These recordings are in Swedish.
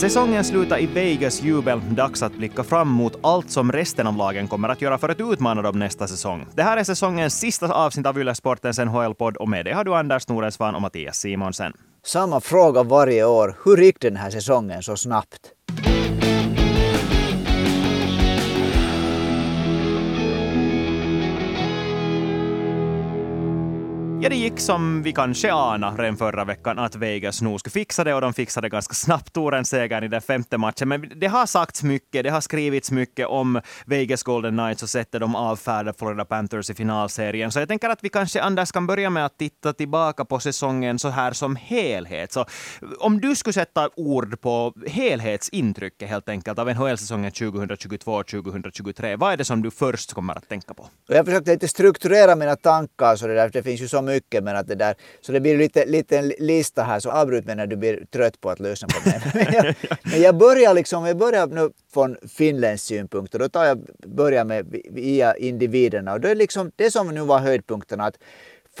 Säsongen slutar i Vegas jubel. Dags att blicka fram mot allt som resten av lagen kommer att göra för att utmana dem nästa säsong. Det här är säsongens sista avsnitt av Yle Sportens NHL-podd och med det har du Anders Norensvan och Mattias Simonsen. Samma fråga varje år. Hur gick den här säsongen så snabbt? Ja, det gick som vi kanske anade redan förra veckan att Vegas nog skulle fixa det och de fixade ganska snabbt Toren-segern i den femte matchen. Men det har sagts mycket, det har skrivits mycket om Vegas Golden Knights och sättet de avfärdade Florida Panthers i finalserien. Så jag tänker att vi kanske, Anders, kan börja med att titta tillbaka på säsongen så här som helhet. Så om du skulle sätta ord på helhetsintrycket helt enkelt av NHL-säsongen 2022-2023, vad är det som du först kommer att tänka på? Jag försökte lite strukturera mina tankar så det, där, det finns ju så mycket men att det där, så det blir lite, lite en lista här så avbryt mig när du blir trött på att lyssna på mig. men, jag, men jag börjar liksom, jag börjar nu från Finlands synpunkt och då tar jag, börjar med via individerna och då är liksom det som nu var höjdpunkterna att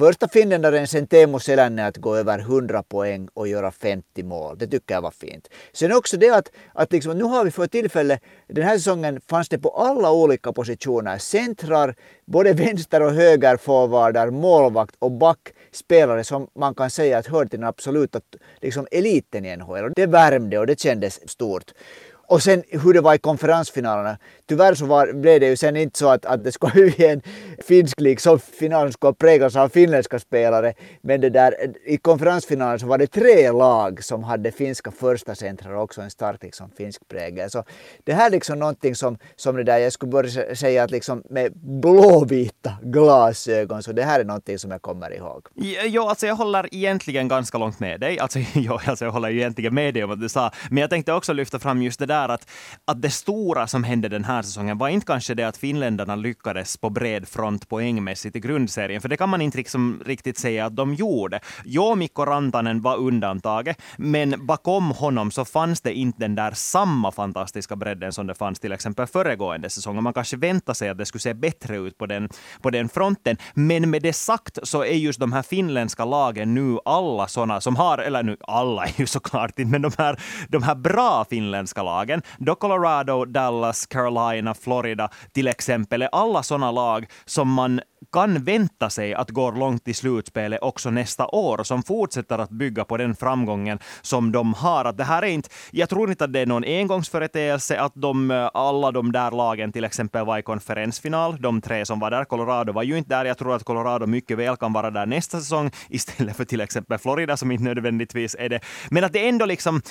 Första finländaren sen Teemu Selänne att gå över 100 poäng och göra 50 mål. Det tycker jag var fint. Sen också det att, att liksom, nu har vi för tillfälle, den här säsongen fanns det på alla olika positioner. Centrar, både vänster och högerforwardar, målvakt och backspelare som man kan säga att hör till den absoluta liksom, eliten i NHL. Det värmde och det kändes stort. Och sen hur det var i konferensfinalerna. Tyvärr så var, blev det ju sen inte så att, att det skulle bli en finsk lig som finalen skulle präglas av finländska spelare. Men det där, i konferensfinalen så var det tre lag som hade finska första centrar och också en stark liksom, finsk prägel. Så det här är liksom någonting som, som det där, jag skulle börja säga att liksom med blåvita glasögon, så det här är någonting som jag kommer ihåg. Jo, alltså jag håller egentligen ganska långt med dig. Alltså, jo, alltså jag håller egentligen med dig om vad du sa. Men jag tänkte också lyfta fram just det där att, att det stora som hände den här säsongen var inte kanske det att finländarna lyckades på bred front poängmässigt i grundserien, för det kan man inte liksom riktigt säga att de gjorde. Jo, Mikko Rantanen var undantaget, men bakom honom så fanns det inte den där samma fantastiska bredden som det fanns till exempel föregående säsong. Man kanske väntade sig att det skulle se bättre ut på den, på den fronten. Men med det sagt så är just de här finländska lagen nu alla sådana som har, eller nu alla är ju såklart inte, men de här, de här bra finländska lagen lagen. Då Colorado, Dallas, Carolina, Florida till exempel är alla sådana lag som man kan vänta sig att gå långt i slutspelet också nästa år, som fortsätter att bygga på den framgången som de har. Att det här är inte, jag tror inte att det är någon engångsföreteelse att de, alla de där lagen till exempel var i konferensfinal. De tre som var där, Colorado var ju inte där. Jag tror att Colorado mycket väl kan vara där nästa säsong istället för till exempel Florida som inte nödvändigtvis är det. Men att det ändå liksom,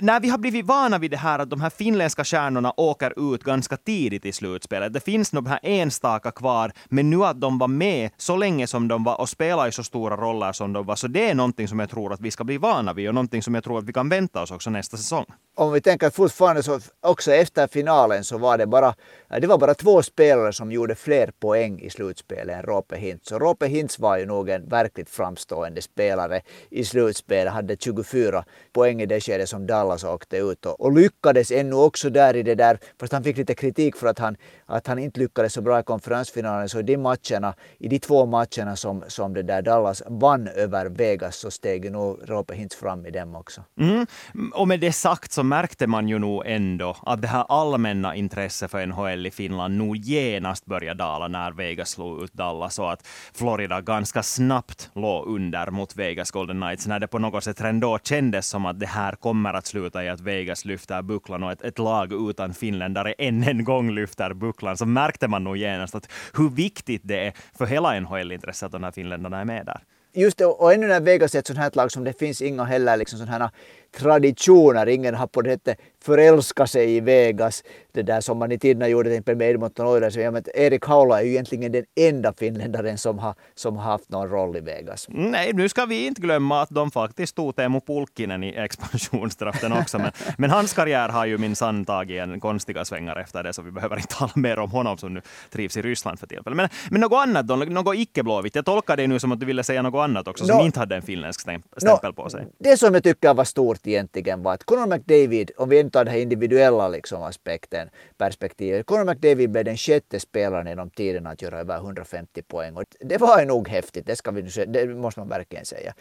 när vi har blivit vana vid det här att de här finländska stjärnorna åker ut ganska tidigt i slutspelet. Det finns nog här enstaka kvar, men nu att de var med så länge som de var och spelade i så stora roller som de var. Så det är någonting som jag tror att vi ska bli vana vid och någonting som jag tror att vi kan vänta oss också nästa säsong. Om vi tänker att fortfarande så också efter finalen så var det bara, det var bara två spelare som gjorde fler poäng i slutspelet än Rope Hintz. Så Rope Hintz var ju nog en verkligt framstående spelare i slutspelet, hade 24 poäng i det skedet som Dallas åkte ut och, och lyckades ännu också där i det där, fast han fick lite kritik för att han, att han inte lyckades så bra i konferensfinalen, så i de matcherna matcherna, i de två matcherna som, som det där Dallas vann över Vegas så steg nog Rope Hintz fram i dem också. Mm. Och med det sagt så märkte man ju nog ändå att det här allmänna intresset för NHL i Finland nog genast började dala när Vegas slog ut Dallas och att Florida ganska snabbt låg under mot Vegas Golden Knights när det på något sätt ändå kändes som att det här kommer att sluta i att Vegas lyfter bucklan och ett, ett lag utan finländare än en gång lyfter bucklan så märkte man nog genast att hur viktigt det är för hela NHL-intresset att de här finländarna är med där. Just det, och ännu när Vegas är ett sånt här lag som det finns inga heller liksom sådana här traditioner. Ingen har på det sättet förälskat sig i Vegas. Det där som man i tiderna gjorde till exempel med Edmonton Oilers. Erik Haula är ju egentligen den enda finländaren som har, som har haft någon roll i Vegas. Nej, nu ska vi inte glömma att de faktiskt tog Teemu Pulkkinen i expansionsdraften också. Men, men hans karriär har ju minsann tagit en konstiga svängar efter det, så vi behöver inte tala mer om honom som nu trivs i Ryssland för tillfället. Men, men något annat då? Något icke-blåvitt? Jag tolkar det nu som att du ville säga något annat också, no, som inte hade en finländsk stämpel no, på sig. Det som jag tycker var stort egentligen var att Conor McDavid, om vi inte tar den här individuella liksom aspekten, perspektivet. Conor McDavid blev den sjätte spelaren genom tiden att göra över 150 poäng. Och det var nog häftigt, det, ska vi, det måste man verkligen säga.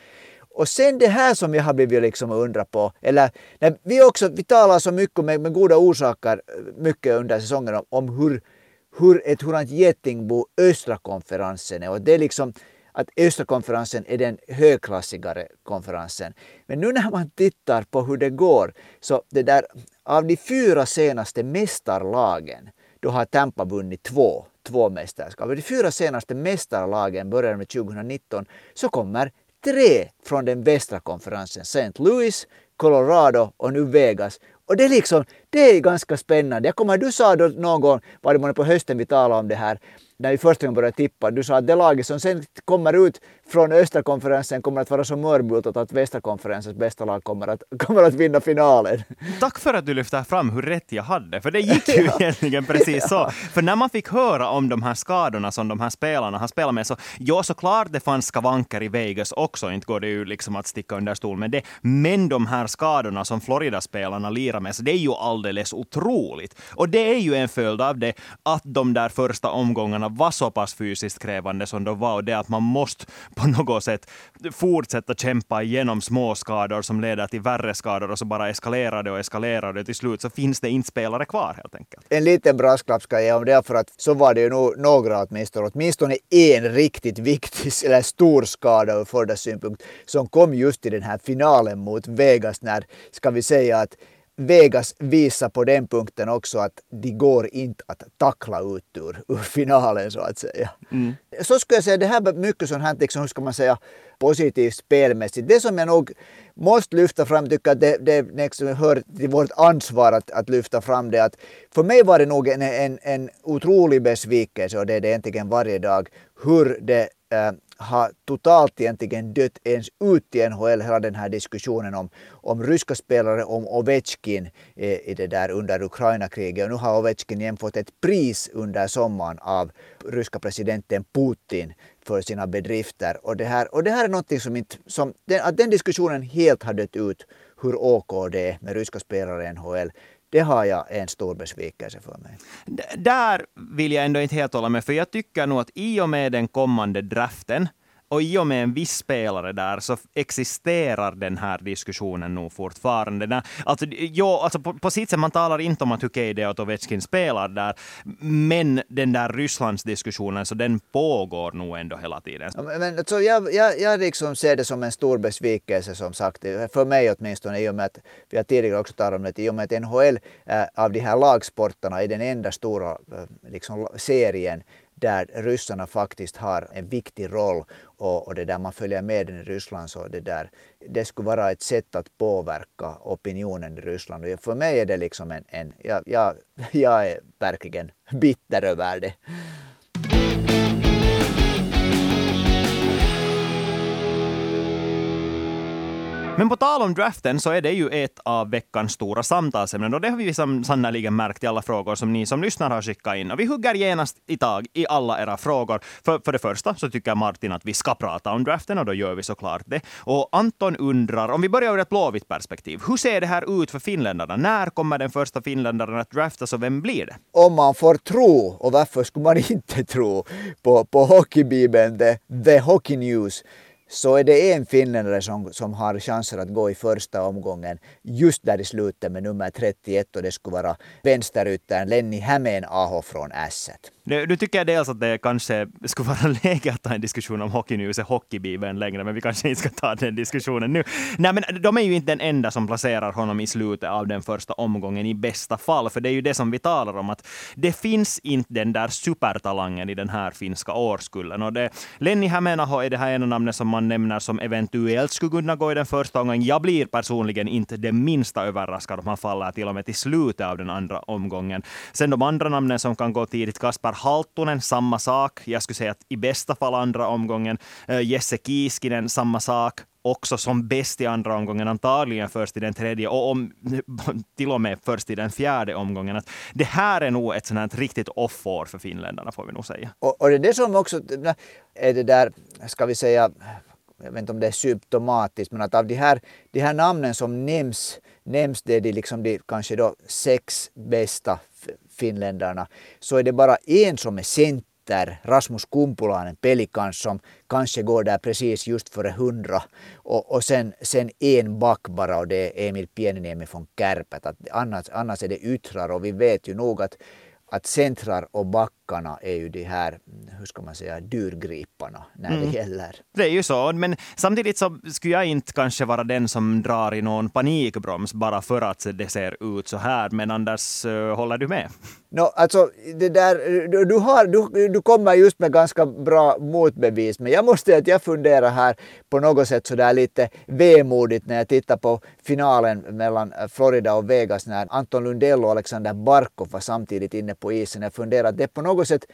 Och sen det här som jag har blivit liksom undra på, eller när vi också, vi talar så mycket med, med goda orsaker mycket under säsongen om, om hur, hur ett hurdant getingbo östra konferensen är och det är liksom att östra konferensen är den högklassigare konferensen. Men nu när man tittar på hur det går, så det där, av de fyra senaste mästarlagen, då har Tampa vunnit två, två mästerskap. Av de fyra senaste mästarlagen började med 2019 så kommer tre från den västra konferensen. St. Louis, Colorado och nu Vegas. Och det är liksom, det är ganska spännande. Jag kommer, du sa då någon gång, var det på hösten vi talade om det här, när vi första gången började tippa. Du sa att det laget som sen kommer ut från östra konferensen kommer att vara så mörbultat att västra konferensens bästa lag kommer att, kommer att vinna finalen. Tack för att du lyfter fram hur rätt jag hade, för det gick ju egentligen precis så. För när man fick höra om de här skadorna som de här spelarna har spelat med, så ja, såklart det fanns skavanker i Vegas också, inte går det ju liksom att sticka under stol med det. Men de här skadorna som Florida-spelarna lirar med, så det är ju alldeles otroligt. Och det är ju en följd av det att de där första omgångarna var så pass fysiskt krävande som de var, och det att man måste på något sätt fortsätta kämpa igenom små skador som leder till värre skador och så bara eskalerar det och eskalerar det. Till slut så finns det inte spelare kvar helt enkelt. En liten brasklapp ska jag ge om det, för att så var det ju nog några åtminstone, åtminstone en riktigt viktig eller stor skada ur Fordas synpunkt som kom just i den här finalen mot Vegas när, ska vi säga att Vegas visar på den punkten också att de går inte att tackla ut ur, ur finalen så att säga. Mm. Så skulle jag säga, det här är mycket sånt här, liksom, hur ska man säga, positivt spelmässigt. Det som jag nog måste lyfta fram, tycker att det, det liksom hör till vårt ansvar att, att lyfta fram det, att för mig var det nog en, en, en otrolig besvikelse och det är det egentligen varje dag, hur det äh, har totalt egentligen dött ens ut i NHL, hela den här diskussionen om, om ryska spelare, om Ovechkin eh, i det där under Ukraina-kriget. Och nu har Ovechkin igen fått ett pris under sommaren av ryska presidenten Putin för sina bedrifter. Och det här, och det här är någonting som inte, som, den, att den diskussionen helt har dött ut, hur OK det är med ryska spelare i NHL det har jag en stor besvikelse för mig. Där vill jag ändå inte helt hålla med, för jag tycker nog att i och med den kommande draften och i och med en viss spelare där så existerar den här diskussionen nog fortfarande. Alltså, jo, alltså på, på sitt sätt, man talar inte om att okej, okay, det är att Ovechkin spelar där, men den där Rysslandsdiskussionen, så den pågår nog ändå hela tiden. Men, alltså, jag, jag, jag liksom ser det som en stor besvikelse som sagt, för mig åtminstone, i och med att vi har tidigare också talat om det, i och med att NHL äh, av de här lagsportarna är den enda stora äh, liksom, serien där ryssarna faktiskt har en viktig roll och, och det där man följer med den i Ryssland så det där det skulle vara ett sätt att påverka opinionen i Ryssland och för mig är det liksom en, en jag, jag, jag är verkligen bitter över det. Men på tal om draften så är det ju ett av veckans stora samtalsämnen och det har vi sannerligen märkt i alla frågor som ni som lyssnar har skickat in. Och vi hugger genast i tag i alla era frågor. För, för det första så tycker Martin att vi ska prata om draften och då gör vi såklart det. Och Anton undrar, om vi börjar ur ett blåvitt perspektiv, hur ser det här ut för finländarna? När kommer den första finländaren att draftas och vem blir det? Om man får tro, och varför skulle man inte tro, på, på hockeybibeln The, The Hockey News så är det en finländare som, som har chanser att gå i första omgången just där i slutet med nummer 31 och det skulle vara vänsteryttern Lenni Hämeen Aho från Ässet. Nu tycker jag dels att det kanske skulle vara läge att ta en diskussion om Hockey News och Hockeybibeln längre, men vi kanske inte ska ta den diskussionen nu. Nej, men de är ju inte den enda som placerar honom i slutet av den första omgången i bästa fall, för det är ju det som vi talar om, att det finns inte den där supertalangen i den här finska årskullen. Och det, Lenni Hämeen Aho är det här ena namnet som man nämner som eventuellt skulle kunna gå i den första omgången. Jag blir personligen inte det minsta överraskad om han faller till och med till slutet av den andra omgången. Sen de andra namnen som kan gå tidigt, Kasper Halttunen, samma sak. Jag skulle säga att i bästa fall andra omgången. Eh, Jesse Kiiskinen, samma sak också som bäst i andra omgången, antagligen först i den tredje och om, till och med först i den fjärde omgången. Att det här är nog ett sånt här riktigt off-år för finländarna får vi nog säga. Och, och det är det som också är det där, ska vi säga, jag vet inte om det är symptomatiskt, men att av de här, de här namnen som nämns, nämns det de, liksom de kanske då sex bästa finländarna, så är det bara en som är center Rasmus Kumpulainen, Pelikan, som kanske går där precis just före 100. Och, och sen, sen en back bara och det är Emil Pieniniemi från Kärpät. Att annars, annars är det yttrar och vi vet ju nog att att centrar och backarna är ju de här, hur ska man säga, dyrgriparna när mm. det gäller. Det är ju så, men samtidigt så skulle jag inte kanske vara den som drar i någon panikbroms bara för att det ser ut så här. Men Anders, eh, håller du med? No, alltså, det där, du, du, har, du, du kommer just med ganska bra motbevis, men jag måste säga att jag funderar här på något sätt sådär lite vemodigt när jag tittar på finalen mellan Florida och Vegas när Anton Lundell och Alexander Barkov var samtidigt inne på isen. Jag funderar att det på något något sätt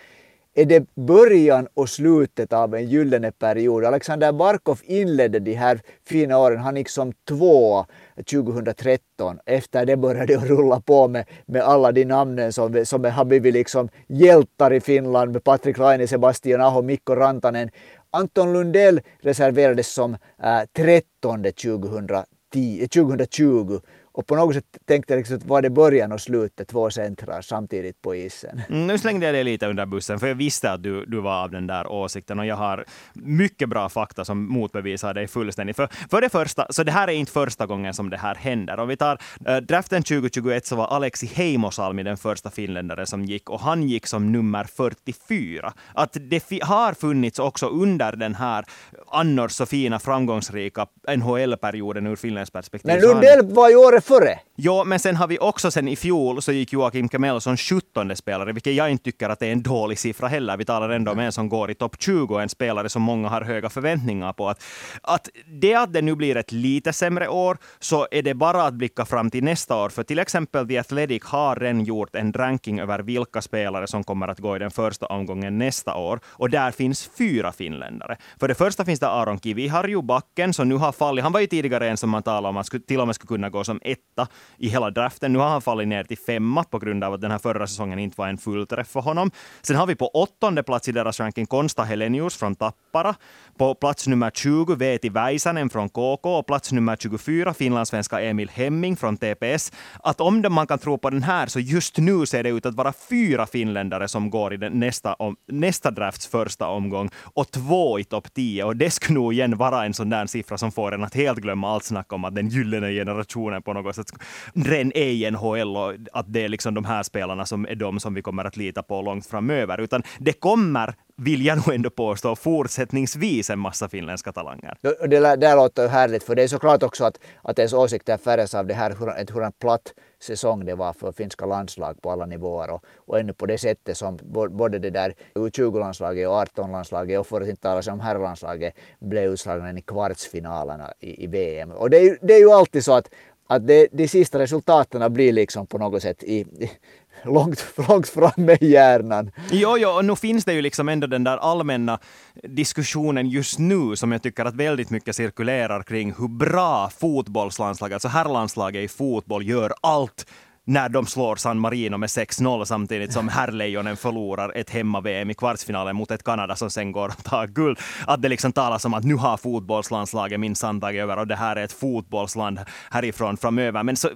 är det början och slutet av en gyllene period. Alexander Barkov inledde de här fina åren. Han gick som två 2013. Efter det började det rulla på med, med alla de namnen som, som har blivit liksom hjältar i Finland med Patrik Laine, Sebastian Aho, Mikko Rantanen. Anton Lundell reserverades som äh, 13 2010, 2020 och på något sätt tänkte jag liksom var det början och slutet, två centrar samtidigt på isen. Mm, nu slängde jag dig lite under bussen, för jag visste att du, du var av den där åsikten och jag har mycket bra fakta som motbevisar dig fullständigt. För, för det första, så det här är inte första gången som det här händer. Om vi tar äh, draften 2021 så var Alexi Heimosalmi den första finländare som gick och han gick som nummer 44. Att det har funnits också under den här annars så fina framgångsrika NHL-perioden ur Finlands perspektiv. Men Lundell var ju året före. Jo, men sen har vi också sen i fjol så gick Joakim Kemell som 17 spelare, vilket jag inte tycker att det är en dålig siffra heller. Vi talar ändå om en som går i topp 20, en spelare som många har höga förväntningar på. Att, att det att det nu blir ett lite sämre år, så är det bara att blicka fram till nästa år. För till exempel The Athletic har redan gjort en ranking över vilka spelare som kommer att gå i den första omgången nästa år. Och där finns fyra finländare. För det första finns det Aron Kiviharju, backen, som nu har fallit. Han var ju tidigare en som man talade om att till och med skulle kunna gå som etta i hela draften. Nu har han fallit ner till femma på grund av att den här förra säsongen inte var en fullträff för honom. Sen har vi på åttonde plats i deras ranking Konsta Helenius från Tappara. På plats nummer 20 Veeti Väisänen från KK och plats nummer 24 finlandssvenska Emil Hemming från TPS. Att om man kan tro på den här så just nu ser det ut att vara fyra finländare som går i den nästa, om, nästa drafts första omgång och två i topp 10. Och det skulle nog igen vara en sån där siffra som får en att helt glömma allt snack om att den gyllene generationen på något sätt ren ej NHL och att det är liksom de här spelarna som är de som vi kommer att lita på långt framöver. Utan det kommer vill jag nog ändå påstå, fortsättningsvis en massa finländska talanger. Det där låter härligt, för det är såklart också att, att ens åsikter färgas av det här, hur, hur en platt säsong det var för finska landslag på alla nivåer och, och ännu på det sättet som både det där U20-landslaget och 18-landslaget och för att inte tala om herrlandslaget blev utslagna i kvartsfinalerna i, i VM. Och det är, det är ju alltid så att, att det, de sista resultaten blir liksom på något sätt i, i långt, långt framme i hjärnan. Jo, jo, och nu finns det ju liksom ändå den där allmänna diskussionen just nu som jag tycker att väldigt mycket cirkulerar kring hur bra fotbollslandslaget, alltså herrlandslaget i fotboll, gör allt när de slår San Marino med 6-0 samtidigt som herrlejonen förlorar ett hemma-VM i kvartsfinalen mot ett Kanada som sen går och tar guld. Att det liksom talas om att nu har fotbollslandslaget minsann tagit över och det här är ett fotbollsland härifrån framöver. Men så,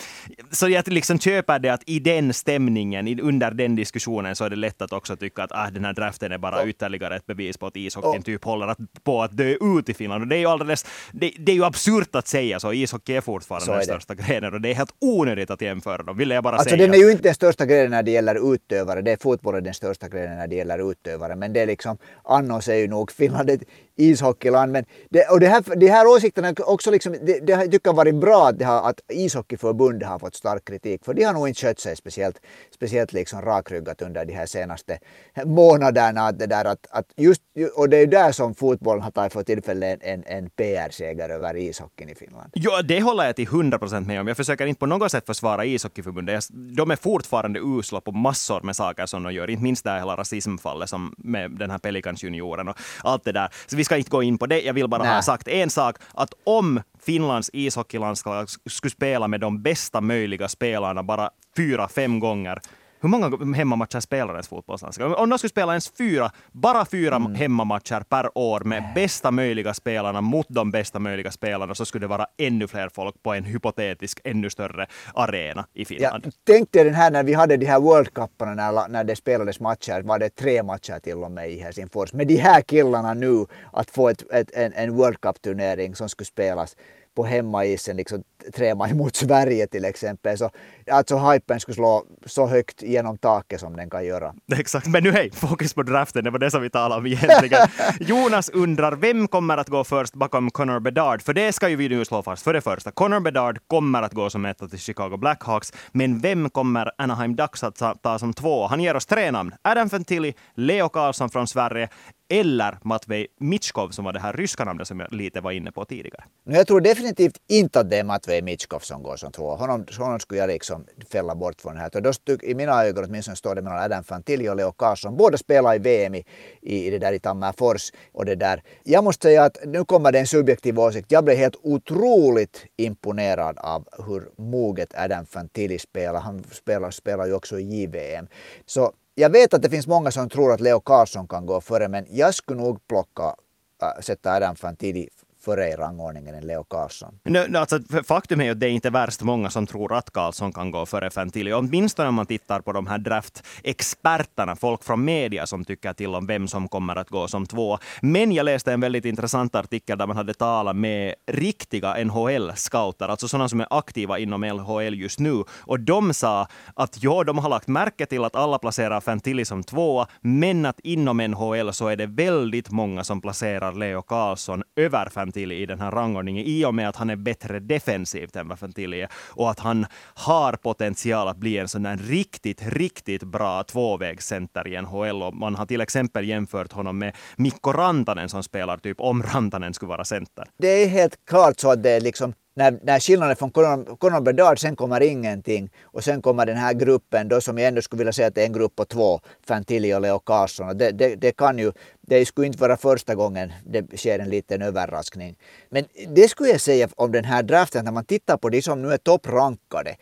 så jag liksom köper det att i den stämningen, under den diskussionen, så är det lätt att också tycka att ah, den här draften är bara ytterligare ett bevis på att ishockeyn typ håller på att dö ut i Finland. Och det är ju alldeles, det, det är ju absurt att säga så. Ishockey är fortfarande är den största grenen och det är helt onödigt att jämföra för dem, ville jag bara alltså, säga. Den är ju inte den största grenen när det gäller utövare. Det är fotbollen den största grenen när det gäller utövare. Men det är liksom, annars är ju nog Finland ett ishockeyland. Men det, och det här, de här åsikterna också liksom, det, det jag tycker varit bra att, det har, att ishockeyförbundet har fått stark kritik. För de har nog inte skött sig speciellt, speciellt liksom rakryggat under de här senaste månaderna. Att det där, att, att just, och det är ju där som fotbollen har tagit för tillfället en, en PR-seger över ishockeyn i Finland. Ja, det håller jag till 100 procent med om. Jag försöker inte på något sätt försvara ishockeyförbundet. De är fortfarande usla på massor med saker som de gör. Inte minst det här hela rasismfallet som med den här Pelicans junioren och allt det där. Så vi ska inte gå in på det. Jag vill bara Nä. ha sagt en sak, att om Finlands ishockeylandslag skulle spela med de bästa möjliga spelarna bara fyra, fem gånger hur många hemmamatcher spelar ens fotbollslandslag? Om de skulle spela ens fyra, bara fyra mm. hemmamatcher per år med bästa möjliga spelarna mot de bästa möjliga spelarna så skulle det vara ännu fler folk på en hypotetisk, ännu större arena i Finland. Ja, tänk dig den här när vi hade de här World Cuparna när, när det spelades matcher, var det tre matcher till och med i Helsingfors. Med de här killarna nu, att få ett, ett, en, en World Cup-turnering som skulle spelas på hemmaisen liksom tre matcher mot Sverige till exempel. Så alltså hypen skulle slå så högt genom taket som den kan göra. Exakt, men nu hej, fokus på draften, det var det som vi talade om egentligen. Jonas undrar, vem kommer att gå först bakom Connor Bedard? För det ska ju vi nu slå fast. För det första, Connor Bedard kommer att gå som etta till Chicago Blackhawks, men vem kommer Anaheim Ducks att ta som två? Han ger oss tre namn. Adam Fantilli, Leo Karlsson från Sverige eller Matvej Mitchkov som var det här ryska namnet som jag lite var inne på tidigare. Jag tror definitivt inte att det är Matvej Mitchkov som går som två. Honom, honom skulle jag liksom fälla bort från det här. Då I mina ögon åtminstone står det mellan Adam Fantilli och Leo Karlsson. Båda spelar i VM i, i, det där i Tammerfors. Och det där. Jag måste säga att nu kommer det en subjektiv åsikt. Jag blev helt otroligt imponerad av hur moget Adam Fantilli spelar. Han spelar, spelar ju också i JVM. Så jag vet att det finns många som tror att Leo Karlsson kan gå före, men jag skulle nog plocka, äh, sätta Adam Fantilli före i rangordningen än Leo Karlsson. No, alltså, faktum är ju att det är inte värst många som tror att Karlsson kan gå före Fantilli. Åtminstone om man tittar på de här draftexperterna, folk från media som tycker till om vem som kommer att gå som två. Men jag läste en väldigt intressant artikel där man hade talat med riktiga NHL-scouter, alltså sådana som är aktiva inom LHL just nu. Och de sa att ja, de har lagt märke till att alla placerar Fantilli som tvåa, men att inom NHL så är det väldigt många som placerar Leo Karlsson över Fantilli Fantilli i den här rangordningen i och med att han är bättre defensivt än vad Fantilli är och att han har potential att bli en sån där riktigt, riktigt bra tvåvägscenter i NHL. Och man har till exempel jämfört honom med Mikko Rantanen som spelar typ om Rantanen skulle vara center. Det är helt klart så att det är liksom när, när skillnaden från Conor, Bedard sen kommer ingenting och sen kommer den här gruppen då som jag ändå skulle vilja säga att det är en grupp på två, Fantilli och Leo Carlsson. Det, det, det, kan ju, det skulle inte vara första gången det sker en liten överraskning. Men det skulle jag säga om den här draften, när man tittar på de som nu är topprankade,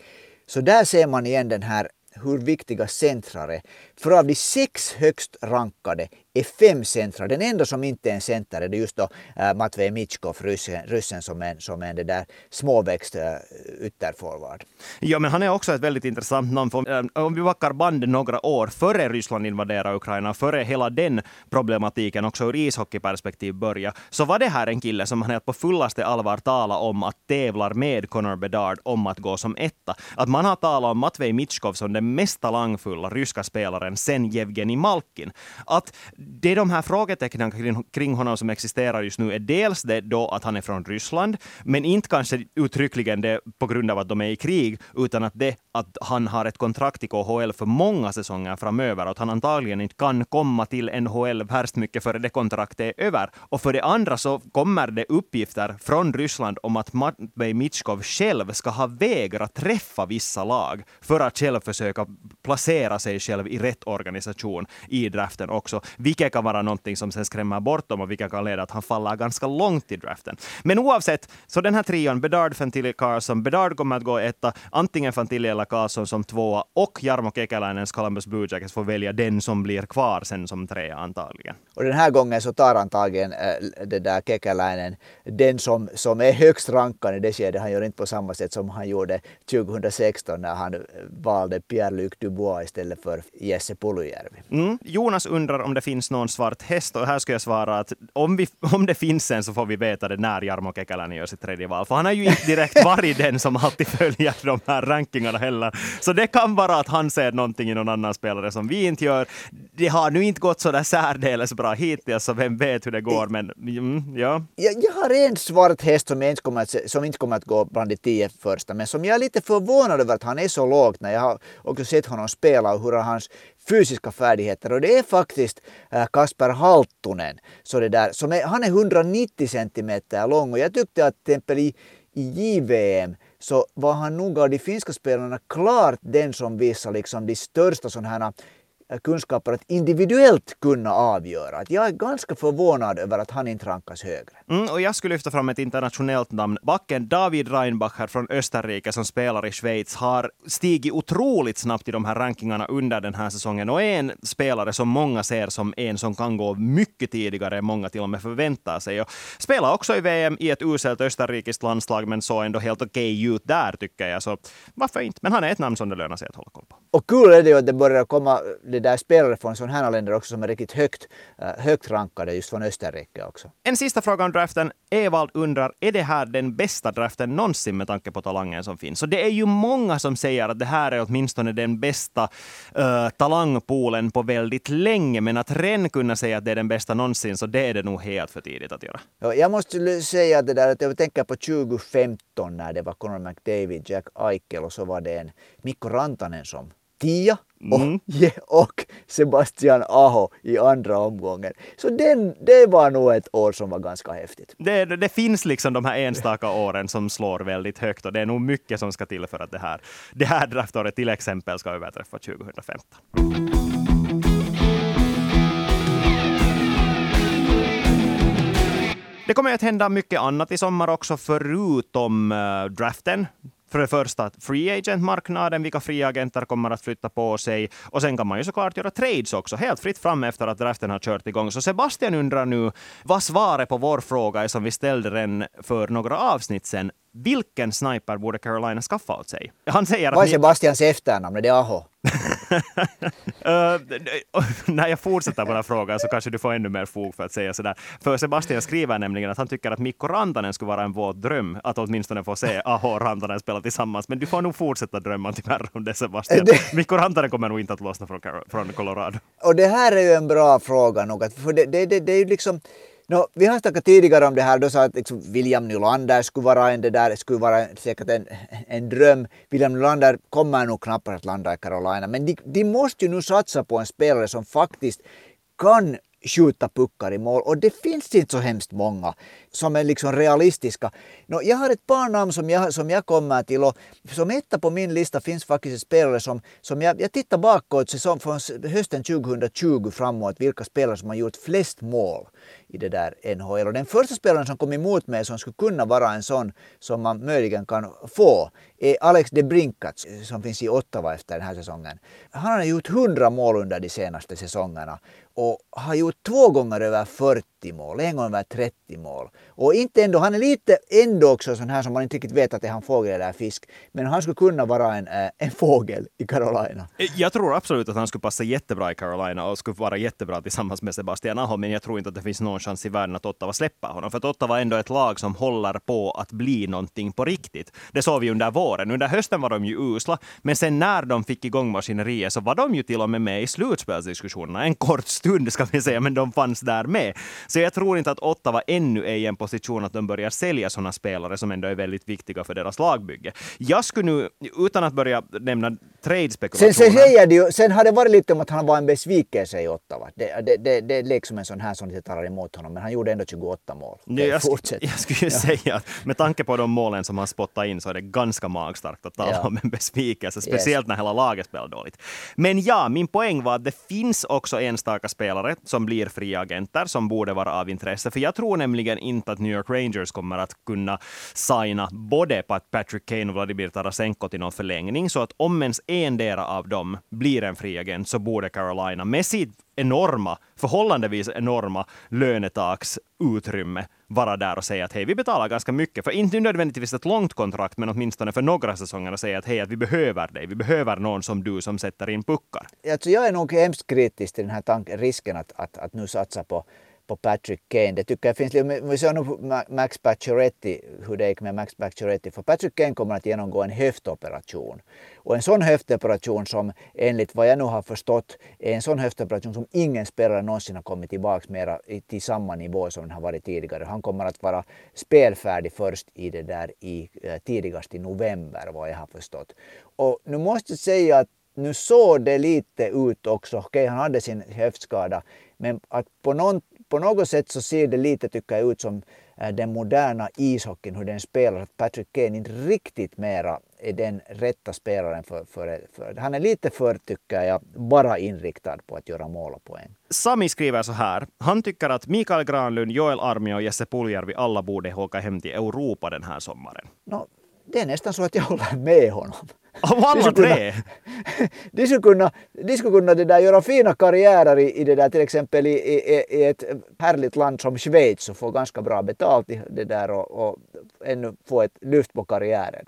så där ser man igen den här hur viktiga centrar är. För av de sex högst rankade är fem centrar. Den enda som inte är en center är just då äh, Matvej Mitjkov, ryssen, ryssen som en, som en det där småväxt äh, ytterforward. Ja, men han är också ett väldigt intressant namn. För, äh, om vi backar bandet några år före Ryssland invaderade Ukraina, före hela den problematiken också ur ishockeyperspektiv började, så var det här en kille som han helt på fullaste allvar talar om att tävlar med Connor Bedard om att gå som etta. Att man har talat om Matvej Mitjkov som den mest talangfulla ryska spelaren sen Jevgenij Malkin. Att det de här frågetecknen kring, kring honom som existerar just nu är dels det då att han är från Ryssland, men inte kanske uttryckligen det på grund av att de är i krig, utan att det att han har ett kontrakt i KHL för många säsonger framöver och att han antagligen inte kan komma till NHL värst mycket före det kontraktet är över. Och för det andra så kommer det uppgifter från Ryssland om att Matvej Mitjkov själv ska ha vägrat träffa vissa lag för att själv försöka placera sig själv i rätt organisation i draften också, vilket kan vara någonting som sen skrämmer bort dem och vilket kan leda att han faller ganska långt i draften. Men oavsett, så den här trion, Bedard, Fantilli, Carson, Bedard kommer att gå etta, antingen Fantilli eller Karlsson som tvåa och Jarmo Kekäläinens Columbus Blue Jackets får välja den som blir kvar sen som trea antagligen. Och den här gången så tar antagligen äh, det där Kekäläinen den som, som är högst rankad i det skedet. Han gör inte på samma sätt som han gjorde 2016 när han valde Pierre-Luc Dubois istället för Jesse Pulujärvi. Mm. Jonas undrar om det finns någon svart häst och här ska jag svara att om, vi, om det finns en så får vi veta det när Jarmo Kekäläinen gör sitt tredje val. För han har ju inte direkt varit den som alltid följer de här rankingarna heller. Så det kan vara att han ser någonting i någon annan spelare som vi inte gör. Det har nu inte gått så där särdeles bra hittills, så vem vet hur det går. Men mm, ja. Jag, jag har en svart häst som inte, kommer att, som inte kommer att gå bland de tio första, men som jag är lite förvånad över att han är så lågt när jag har också sett honom spela och hur hans fysiska färdigheter och det är faktiskt eh, Kasper Halttunen. Så det där, som är, han är 190 centimeter lång och jag tyckte att till exempel i, i JVM så var han nog av de finska spelarna klart den som visade liksom de största sådana här kunskaper att individuellt kunna avgöra. Att jag är ganska förvånad över att han inte rankas högre. Mm, och jag skulle lyfta fram ett internationellt namn. Backen David Reinbacher från Österrike som spelar i Schweiz har stigit otroligt snabbt i de här rankingarna under den här säsongen och är en spelare som många ser som en som kan gå mycket tidigare än många till och med förväntar sig. Och spelar också i VM i ett uselt österrikiskt landslag men såg ändå helt okej okay ut där tycker jag. Så varför inte? Men han är ett namn som det lönar sig att hålla koll på. Och kul är det ju att det börjar komma där spelare från sådana här länder också som är riktigt högt, eh, högt rankade just från Österrike också. En sista fråga om draften. Evald undrar, är det här den bästa draften någonsin med tanke på talangen som finns? Så det är ju många som säger att det här är åtminstone den bästa uh, talangpoolen på väldigt länge, men att redan kunna säga att det är den bästa någonsin, så det är det nog helt för tidigt att göra. Ja, jag måste säga det där att jag tänker på 2015 när det var Conor McDavid, Jack Eichel och så var det en Mikko Rantanen som tia och, mm. och Sebastian Aho i andra omgången. Så den, det var nog ett år som var ganska häftigt. Det, det, finns liksom de här enstaka åren som slår väldigt högt och det är nog mycket som ska till för att det här, det här draftåret till exempel ska överträffa 2015. Det kommer att hända mycket annat i sommar också, förutom uh, draften för det första free agent-marknaden, vilka fria agenter kommer att flytta på sig. Och sen kan man ju såklart göra trades också, helt fritt fram efter att draften har kört igång. Så Sebastian undrar nu vad svaret på vår fråga är som vi ställde den för några avsnitt sen. Vilken sniper borde Carolina skaffa åt sig? Han säger att... Vad är Sebastians efternamn? Är det Aho? uh, när jag fortsätter på den här frågan så kanske du får ännu mer fog för att säga sådär. För Sebastian skriver nämligen att han tycker att Mikko Rantanen skulle vara en våt dröm att åtminstone få se Aho och Rantanen spela tillsammans. Men du får nog fortsätta drömma tyvärr om det Sebastian. Det... Mikko Rantanen kommer nog inte att lossna från, från Colorado. Och det här är ju en bra fråga nog. För det, det, det, det är ju liksom No, vi har snackat tidigare om det här, då sa att liksom William Nylander skulle vara en, det där, skulle vara säkert en, en dröm. William Nylander kommer nog knappast att landa i Carolina, men de, de måste ju nu satsa på en spelare som faktiskt kan skjuta puckar i mål och det finns inte så hemskt många som är liksom realistiska. No, jag har ett par namn som jag, som jag kommer till och som etta på min lista finns faktiskt en spelare som, som jag, jag tittar bakåt säsong från hösten 2020 framåt vilka spelare som har gjort flest mål i det där NHL. Och den första spelaren som kom emot mig som skulle kunna vara en sån som man möjligen kan få är Alex DeBrinkat som finns i Ottawa efter den här säsongen. Han har gjort 100 mål under de senaste säsongerna och har gjort två gånger över 40 mål, en gång över 30 mål. Och inte ändå, han är lite ändå också sån här som man inte riktigt vet att det är han fågel eller fisk. Men han skulle kunna vara en, eh, en fågel i Carolina. Eh, jag tror absolut att han skulle passa jättebra i Carolina och skulle vara jättebra tillsammans med Sebastian Aho. Men jag tror inte att det finns någon chans i världen att Ottawa släpper honom. För att Ottawa är ändå ett lag som håller på att bli någonting på riktigt. Det såg vi under våren. Under hösten var de ju usla. Men sen när de fick igång maskineriet så var de ju till och med med i slutspelsdiskussionerna. En kort stund ska vi säga, men de fanns där med. Så jag tror inte att Ottawa ännu är i en position att de börjar sälja sådana spelare som ändå är väldigt viktiga för deras lagbygge. Jag skulle nu, utan att börja nämna trade-spekulationer... Sen, sen, sen har det varit lite om att han var en besvikelse i Ottawa. Det, det, det, det är liksom en sån här som inte talar emot honom, men han gjorde ändå 28 mål. Nej, jag, jag skulle ju ja. säga att med tanke på de målen som han spottar in så är det ganska magstarkt att tala ja. om en besvikelse, speciellt yes. när hela laget spelar dåligt. Men ja, min poäng var att det finns också enstaka spelare som blir fria agenter som borde vara av intresse. För jag tror nämligen inte att New York Rangers kommer att kunna signa både Patrick Kane och Vladimir Tarasenko till någon förlängning. Så att om ens endera av dem blir en fri agent så borde Carolina med sitt enorma, förhållandevis enorma lönetaksutrymme vara där och säga att hej, vi betalar ganska mycket, för inte nödvändigtvis ett långt kontrakt, men åtminstone för några säsonger och säga att hej, att vi behöver dig, vi behöver någon som du som sätter in puckar. Alltså jag är nog hemskt kritisk till den här tanken, risken att, att, att nu satsa på på Patrick Kane. Det tycker jag finns, vi ser nu Max Pacioretty, hur det gick med Max Pacioretty, för Patrick Kane kommer att genomgå en höftoperation. Och en sån höftoperation som enligt vad jag nu har förstått är en sån höftoperation som ingen spelare någonsin har kommit tillbaka mera till samma nivå som den har varit tidigare. Han kommer att vara spelfärdig först i det där i eh, tidigast i november vad jag har förstått. Och nu måste jag säga att nu såg det lite ut också, okej okay, han hade sin höftskada, men att på något på något sätt så ser det lite, tycker jag, ut som eh, den moderna ishockeyn, hur den spelar. Att Patrick Kane inte riktigt mera är den rätta spelaren för, för, för Han är lite för, tycker jag, bara inriktad på att göra mål och poäng. Sami skriver så här. Han tycker att Mikael Granlund, Joel Armia och Jesse Puljärvi alla borde åka hem till Europa den här sommaren. No, det är nästan så att jag håller med honom. Av alla tre? de skulle kunna, de skulle kunna det där, göra fina karriärer i, i det där, till exempel i, i, i ett härligt land som Schweiz och få ganska bra betalt i det där och, och ännu få ett lyft på karriären.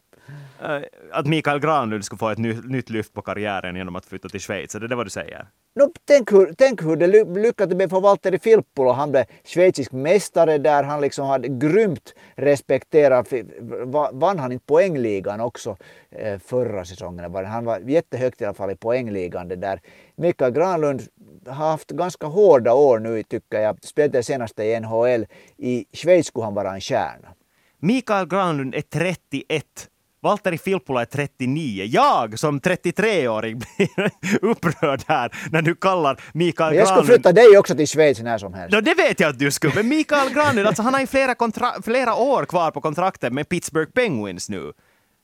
Eh, att Mikael Granlund skulle få ett nytt lyft på karriären genom att flytta till Schweiz, är det det vad du säger? No, tänk, hur, tänk hur det lyckades med för Valtteri Filppula. Han blev schweizisk mästare där. Han liksom hade grymt respekterat. Vann han inte poängligan också eh, förra säsongen? Han var jättehögt i alla fall i poängligan. Det där. Mikael Granlund har haft ganska hårda år nu tycker jag. Spelade senast i NHL. I Schweiz skulle han vara en stjärna. Mikael Granlund är 31 Valtteri Filppula är 39. Jag som 33-åring blir upprörd här när du kallar Mikael Granlund... Jag skulle flytta dig också till Schweiz när som helst. No, det vet jag att du skulle. Men Mikael Granlund, alltså, han har ju flera, flera år kvar på kontraktet med Pittsburgh Penguins nu.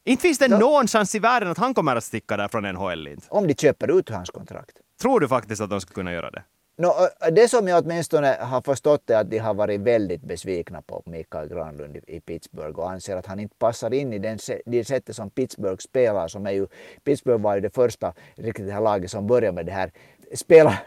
Inte finns det no. någon chans i världen att han kommer att sticka där från NHL. Inte. Om de köper ut hans kontrakt. Tror du faktiskt att de skulle kunna göra det? No, det som jag åtminstone har förstått är att de har varit väldigt besvikna på Mikael Granlund i Pittsburgh och anser att han inte passar in i den, det sättet som Pittsburgh spelar. Som är ju, Pittsburgh var ju det första riktigt här laget som började med det här spela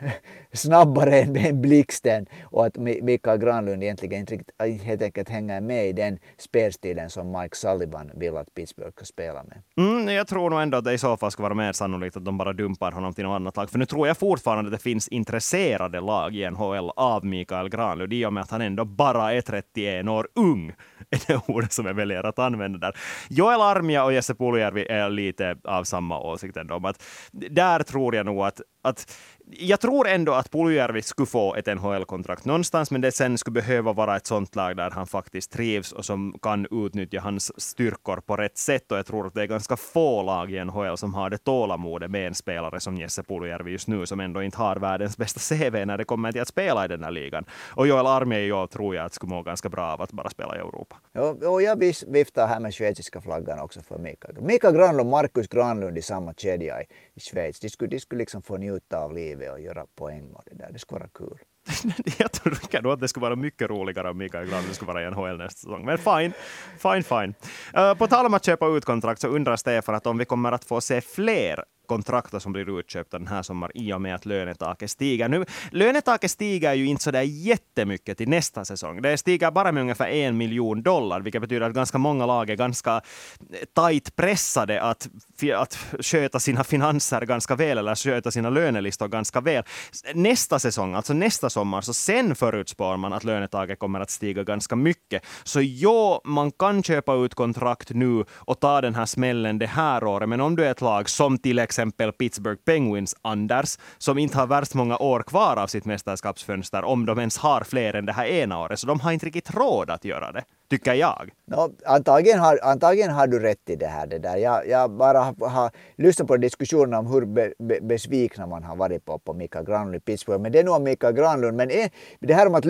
snabbare än blixten och att Mikael Granlund egentligen inte riktigt, äh, helt enkelt hänger med i den spelstilen som Mike Sullivan vill att Pittsburgh ska spela med. Mm, jag tror nog ändå att det i så fall ska vara mer sannolikt att de bara dumpar honom till något annat lag. För nu tror jag fortfarande att det finns intresserade lag i NHL av Mikael Granlund i och med att han ändå bara är 31 år ung. är det ordet som jag väljer att använda där. Joel Armia och Jesse Puljärvi är lite av samma åsikt ändå. Att där tror jag nog att, att jag tror ändå att Puljujärvi skulle få ett NHL-kontrakt någonstans, men det sen skulle behöva vara ett sånt lag där han faktiskt trivs och som kan utnyttja hans styrkor på rätt sätt. Och jag tror att det är ganska få lag i NHL som har det tålamodet med en spelare som Jesse Puljujärvi just nu, som ändå inte har världens bästa CV när det kommer till att spela i den här ligan. Och Joel Armia tror jag att skulle må ganska bra av att bara spela i Europa. Och jag viftar här med schweiziska flaggan också för Mika. Mika Granlund och Markus Granlund i samma kedja i, i Schweiz. De skulle, de skulle liksom få njuta av livet livet och göra poäng och det där. Det skulle vara kul. jag tror nog att det skulle vara mycket roligare om Mikael Granlund skulle vara i NHL nästa säsong. Men fine, fine, fine. Uh, på tal om att köpa ut kontrakt så undrar Stefan att om vi kommer att få se fler kontrakt som blir utköpta den här sommaren i och med att lönetaket stiger. Nu, lönetaket stiger ju inte så där jättemycket till nästa säsong. Det stiger bara med ungefär en miljon dollar, vilket betyder att ganska många lag är ganska eh, tajt pressade att, att sköta sina finanser ganska väl eller sköta sina lönelistor ganska väl. Nästa säsong, alltså nästa sommar, så sen förutspår man att lönetaket kommer att stiga ganska mycket. Så ja, man kan köpa ut kontrakt nu och ta den här smällen det här året, men om du är ett lag som till exempel exempel Pittsburgh Penguins, Anders, som inte har värst många år kvar av sitt mästerskapsfönster, om de ens har fler än det här ena året. Så de har inte riktigt råd att göra det, tycker jag. No, antagligen, har, antagligen har du rätt i det här. Det där. Jag, jag bara har, har lyssnat på diskussionen om hur be, be, besvikna man har varit på, på Mika Granlund i Pittsburgh. Men det är nog Mika Granlund. Men är, det här om att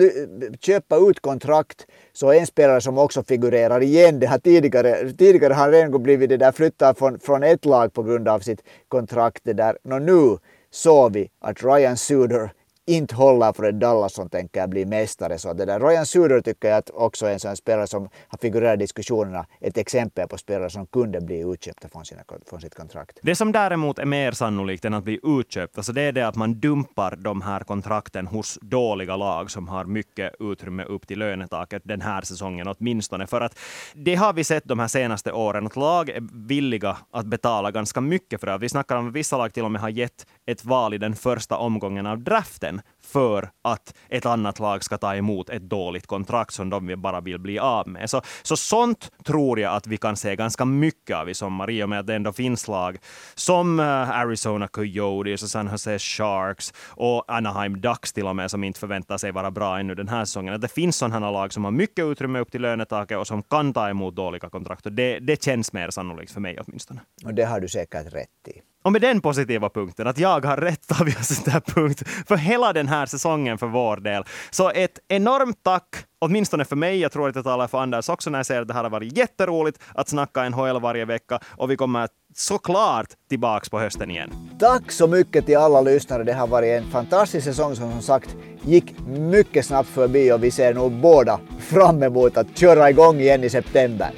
köpa ut kontrakt, så en spelare som också figurerar igen, det här tidigare, tidigare har han redan blivit det där flyttad från, från ett lag på grund av sitt kontrakt. Det där. No, nu såg vi att Ryan Suder inte håller för ett Dallas som tänker bli mästare. Så det där Ryan Suder tycker jag också är en sån spelare som har figurerat i diskussionerna. Ett exempel på spelare som kunde bli utköpta från, sina, från sitt kontrakt. Det som däremot är mer sannolikt än att bli utköpt, alltså det är det att man dumpar de här kontrakten hos dåliga lag som har mycket utrymme upp till lönetaket den här säsongen åtminstone. För att det har vi sett de här senaste åren, att lag är villiga att betala ganska mycket för det. Vi snackar om att vissa lag till och med har gett ett val i den första omgången av draften för att ett annat lag ska ta emot ett dåligt kontrakt som de bara vill bli av med. Så, så sånt tror jag att vi kan se ganska mycket av i sommar i och med att det ändå finns lag som eh, Arizona Coyotes och San Jose Sharks och Anaheim Ducks till och med som inte förväntar sig vara bra ännu den här säsongen. Att det finns sådana lag som har mycket utrymme upp till lönetaket och som kan ta emot dåliga kontrakt. Och det, det känns mer sannolikt för mig åtminstone. Och det har du säkert rätt i. Och med den positiva punkten, att jag har rätt, oss den här punkt för hela den här här säsongen för vår del. Så ett enormt tack åtminstone för mig, jag tror att jag talar för Anders också när jag säger att det här har varit jätteroligt att snacka NHL varje vecka och vi kommer såklart tillbaks på hösten igen. Tack så mycket till alla lyssnare. Det har varit en fantastisk säsong som som sagt gick mycket snabbt förbi och vi ser nog båda fram emot att köra igång igen i september.